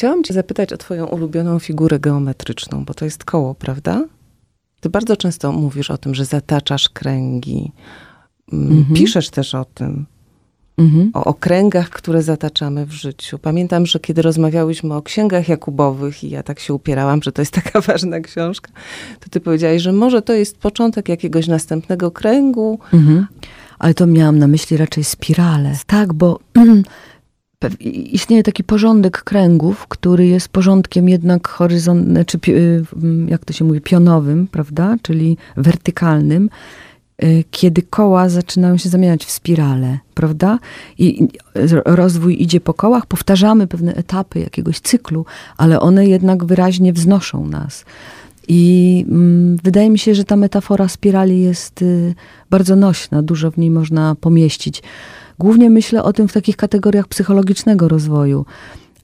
Chciałam cię zapytać o twoją ulubioną figurę geometryczną, bo to jest koło, prawda? Ty bardzo często mówisz o tym, że zataczasz kręgi. Mm, Mhm. Piszesz też o tym, Mhm. o okręgach, które zataczamy w życiu. Pamiętam, że kiedy rozmawiałyśmy o księgach Jakubowych i ja tak się upierałam, że to jest taka ważna książka, to ty powiedziałaś, że może to jest początek jakiegoś następnego kręgu. Mhm. Ale to miałam na myśli raczej spirale. Tak, bo istnieje taki porządek kręgów, który jest porządkiem jednak horyzont, czy y, mm, jak to się mówi, pionowym, prawda? Czyli wertykalnym, y, kiedy koła zaczynają się zamieniać w spirale, prawda? I i ro- rozwój idzie po kołach, powtarzamy pewne etapy jakiegoś cyklu, ale one jednak wyraźnie wznoszą nas. I mm, wydaje mi się, że ta metafora spirali jest y, bardzo nośna, dużo w niej można pomieścić. Głównie myślę o tym w takich kategoriach psychologicznego rozwoju,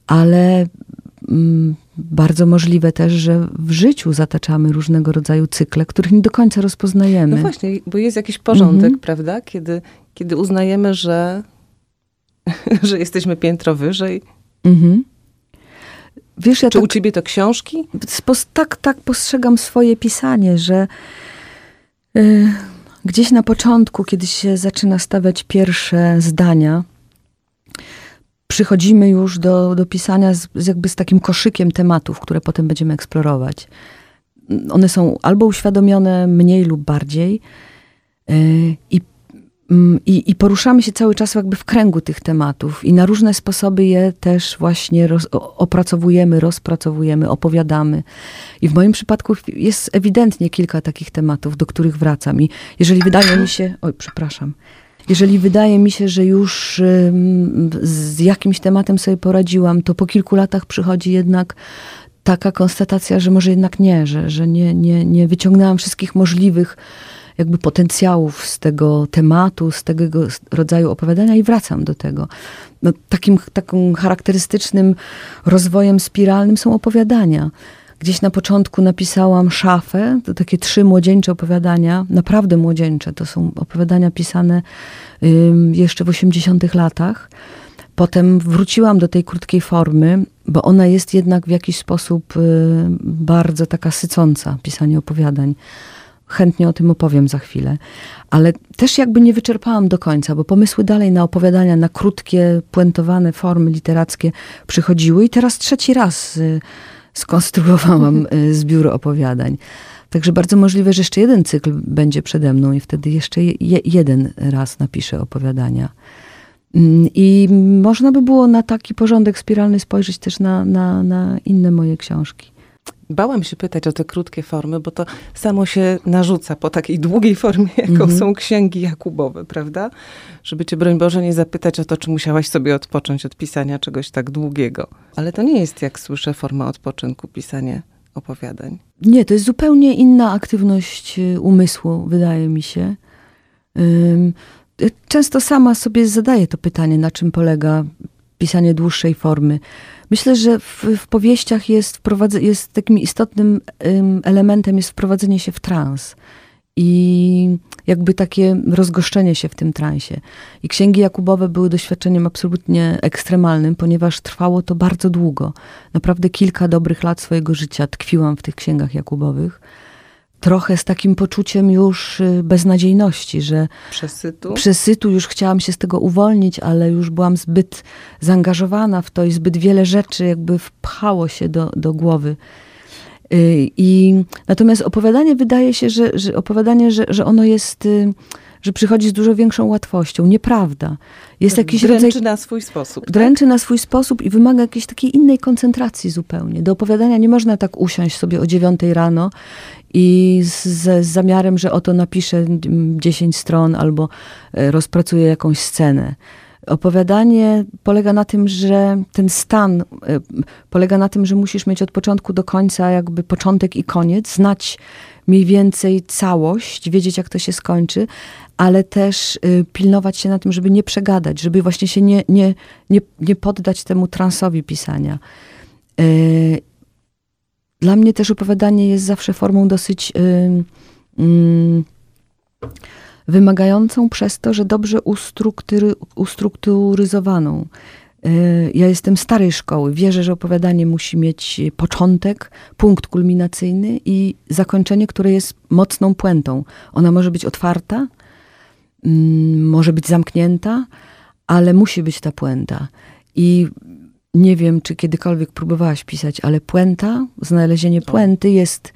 ale mm, bardzo możliwe też, że w życiu zataczamy różnego rodzaju cykle, których nie do końca rozpoznajemy. No właśnie, bo jest jakiś porządek, Mhm. prawda? Kiedy, kiedy uznajemy, że, że jesteśmy piętro wyżej. Mhm. Wiesz, ja Czy tak, u ciebie to książki? spos- tak, tak postrzegam swoje pisanie, że y, gdzieś na początku, kiedy się zaczyna stawiać pierwsze zdania, przychodzimy już do, do pisania z, jakby z takim koszykiem tematów, które potem będziemy eksplorować. One są albo uświadomione mniej lub bardziej y, i I, I poruszamy się cały czas jakby w kręgu tych tematów i na różne sposoby je też właśnie roz, opracowujemy, rozpracowujemy, opowiadamy. I w moim przypadku jest ewidentnie kilka takich tematów, do których wracam. I jeżeli wydaje mi się, oj, przepraszam, jeżeli wydaje mi się, że już z jakimś tematem sobie poradziłam, to po kilku latach przychodzi jednak taka konstatacja, że może jednak nie, że, że nie, nie, nie wyciągnęłam wszystkich możliwych jakby potencjałów z tego tematu, z tego rodzaju opowiadania i wracam do tego. No, takim, takim charakterystycznym rozwojem spiralnym są opowiadania. Gdzieś na początku napisałam szafę, to takie trzy młodzieńcze opowiadania, naprawdę młodzieńcze. To są opowiadania pisane jeszcze w 80 latach. Potem wróciłam do tej krótkiej formy, bo ona jest jednak w jakiś sposób y, bardzo taka sycąca, pisanie opowiadań. Chętnie o tym opowiem za chwilę. Ale też jakby nie wyczerpałam do końca, bo pomysły dalej na opowiadania, na krótkie, puentowane formy literackie przychodziły i teraz trzeci raz y, skonstruowałam y, zbiór opowiadań. Także bardzo możliwe, że jeszcze jeden cykl będzie przede mną i wtedy jeszcze je, jeden raz napiszę opowiadania. Mm, I można by było na taki porządek spiralny spojrzeć też na, na, na inne moje książki. Bałam się pytać o te krótkie formy, bo to samo się narzuca po takiej długiej formie, jaką Mhm. są księgi Jakubowe, prawda? Żeby cię, broń Boże, nie zapytać o to, czy musiałaś sobie odpocząć od pisania czegoś tak długiego. Ale to nie jest, jak słyszę, forma odpoczynku, pisanie opowiadań. Nie, to jest zupełnie inna aktywność y, umysłu, wydaje mi się. Y, Często sama sobie zadaję to pytanie, na czym polega pisanie dłuższej formy. Myślę, że w, w powieściach jest, jest takim istotnym ym, elementem jest wprowadzenie się w trans i jakby takie rozgoszczenie się w tym transie. I księgi Jakubowe były doświadczeniem absolutnie ekstremalnym, ponieważ trwało to bardzo długo. Naprawdę kilka dobrych lat swojego życia tkwiłam w tych księgach Jakubowych. Trochę z takim poczuciem już y, beznadziejności, że Przesytu? przesytu, już chciałam się z tego uwolnić, ale już byłam zbyt zaangażowana w to i zbyt wiele rzeczy jakby wpchało się do, do głowy. Y, I natomiast opowiadanie wydaje się, że, że opowiadanie, że, że ono jest, y, że przychodzi z dużo większą łatwością. Nieprawda. Jest jakiś Dręczy rodzaj na swój sposób. tak? dręczy na swój sposób i wymaga jakiejś takiej innej koncentracji zupełnie. Do opowiadania nie można tak usiąść sobie o dziewiątej rano i z, z zamiarem, że oto napiszę mm, 10 stron albo e, rozpracuję jakąś scenę. Opowiadanie polega na tym, że ten stan e, polega na tym, że musisz mieć od początku do końca jakby początek i koniec, znać mniej więcej całość, wiedzieć jak to się skończy, ale też y, pilnować się na tym, żeby nie przegadać, żeby właśnie się nie, nie, nie, nie poddać temu transowi pisania. Y, Dla mnie też opowiadanie jest zawsze formą dosyć y, mm, wymagającą przez to, że dobrze ustruktury, ustrukturyzowaną. ja jestem starej szkoły. Wierzę, że opowiadanie musi mieć początek, punkt kulminacyjny i zakończenie, które jest mocną puentą. Ona może być otwarta, mm, może być zamknięta, ale musi być ta puenta. I nie wiem, czy kiedykolwiek próbowałaś pisać, ale puenta, znalezienie puenty jest,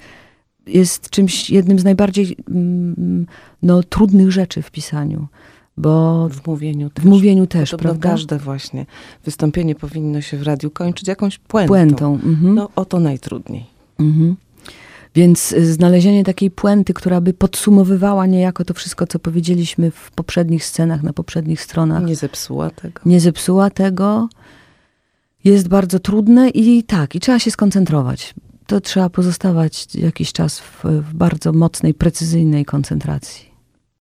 jest czymś, jednym z najbardziej mm, no, trudnych rzeczy w pisaniu. Bo w mówieniu też. W mówieniu też, Podobno prawda? każde właśnie wystąpienie powinno się w radiu kończyć jakąś puentą. Puentą. Mhm. No o to najtrudniej. Mhm. Więc y, znalezienie takiej puenty, która by podsumowywała niejako to wszystko, co powiedzieliśmy w poprzednich scenach, na poprzednich stronach. Nie zepsuła tego. Nie zepsuła tego. Jest bardzo trudne i tak, i trzeba się skoncentrować. To trzeba pozostawać jakiś czas w, w bardzo mocnej, precyzyjnej koncentracji.